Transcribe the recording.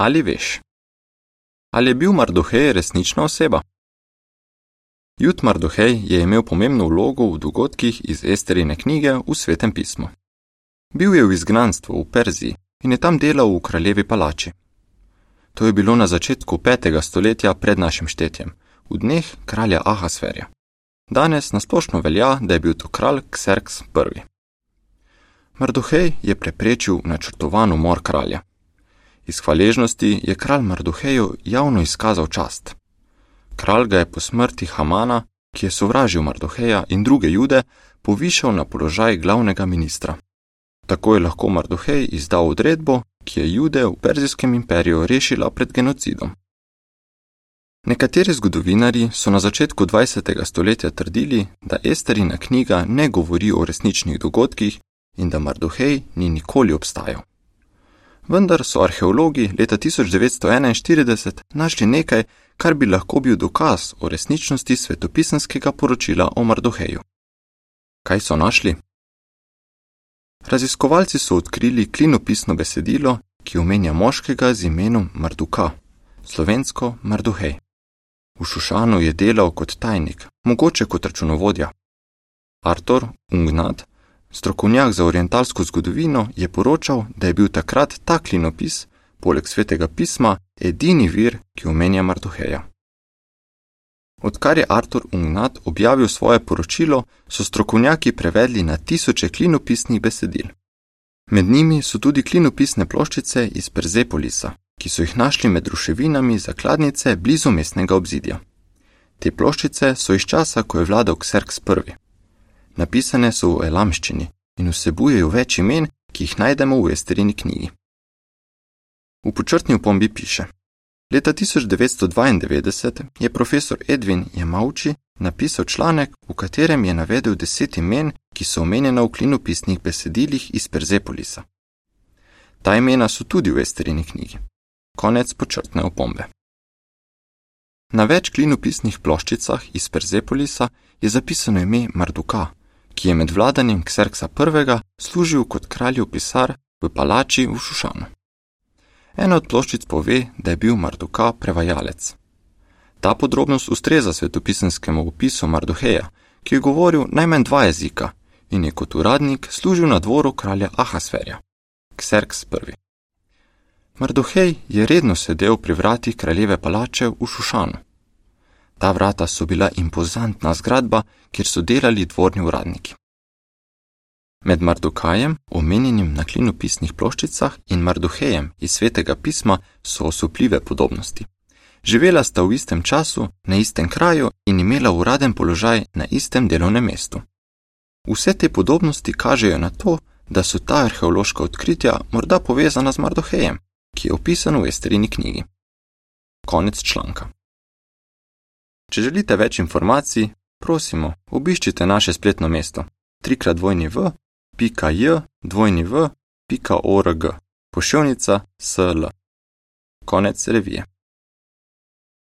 Ali veš? Ali je bil Mardohej resnična oseba? Jud Mardohej je imel pomembno vlogo v dogodkih iz Esterine knjige v svetem pismu. Bil je v izgnanstvu v Perziji in je tam delal v kraljevi palači. To je bilo na začetku 5. stoletja pred našim štetjem, v dneh kralja Ahasverja. Danes nasplošno velja, da je bil to kralj Xerx I. Mardohej je preprečil načrtovan umor kralja. Iz hvaležnosti je kralj Mardoheju javno izkazal čast. Kralj ga je po smrti Hamana, ki je sovražil Mardoheja in druge jude, povišal na položaj glavnega ministra. Tako je lahko Mardohej izdal odredbo, ki je jude v Perzijskem imperiju rešila pred genocidom. Nekateri zgodovinari so na začetku 20. stoletja trdili, da Esterina knjiga ne govori o resničnih dogodkih in da Mardohej ni nikoli obstajal vendar so arheologi leta 1941 našli nekaj, kar bi lahko bil dokaz o resničnosti svetopisanskega poročila o Mardoheju. Kaj so našli? Raziskovalci so odkrili klinopisno besedilo, ki omenja moškega z imenom Marduka, slovensko Mardohej. V Šušanu je delal kot tajnik, mogoče kot računovodja. Artur Ungnad Strokovnjak za orientalsko zgodovino je poročal, da je bil takrat ta klinopis, poleg svetega pisma, edini vir, ki omenja Martoheja. Odkar je Artur Ungnat objavil svoje poročilo, so strokovnjaki prevedli na tisoče klinopisnih besedil. Med njimi so tudi klinopisne ploščice iz Perzepolisa, ki so jih našli med ruševinami zakladnice blizu mestnega obzidja. Te ploščice so iz časa, ko je vladal Xerx I. Napisane so v elamščini in vsebujejo več imen, ki jih najdemo v Esterini knjigi. V počrtni upombi piše: Leta 1992 je profesor Edwin Jamauči napisal članek, v katerem je navedel deset imen, ki so omenjena v klinopisnih besedilih iz Perzepolisa. Ta imena so tudi v Esterini knjigi. Konec počrtne opombe. Na več klinopisnih ploščicah iz Perzepolisa je zapisano ime Marduka, ki je med vladanjem Xerxa I. služil kot kraljev pisar v palači v Šušanu. Ena od ploščic pove, da je bil Marduka prevajalec. Ta podrobnost ustreza svetopisanskemu opisu Marduheja, ki je govoril najmanj dva jezika in je kot uradnik služil na dvoru kralja Ahasverja, Xerx I. Marduhej je redno sedel pri vratih kraljeve palače v Šušanu. Ta vrata so bila impozantna zgradba, kjer so delali dvorni uradniki. Med Mardukajem, omenjenim na klinopisnih ploščicah, in Marduhejem iz svetega pisma so osupljive podobnosti. Živela sta v istem času, na istem kraju in imela uraden položaj na istem delovnem mestu. Vse te podobnosti kažejo na to, da so ta arheološka odkritja morda povezana z Marduhejem, ki je opisan v Esterini knjigi. Konec članka. Če želite več informacij, prosimo, obiščite naše spletno mesto www.j.org pošiljnica sl. Konec revije.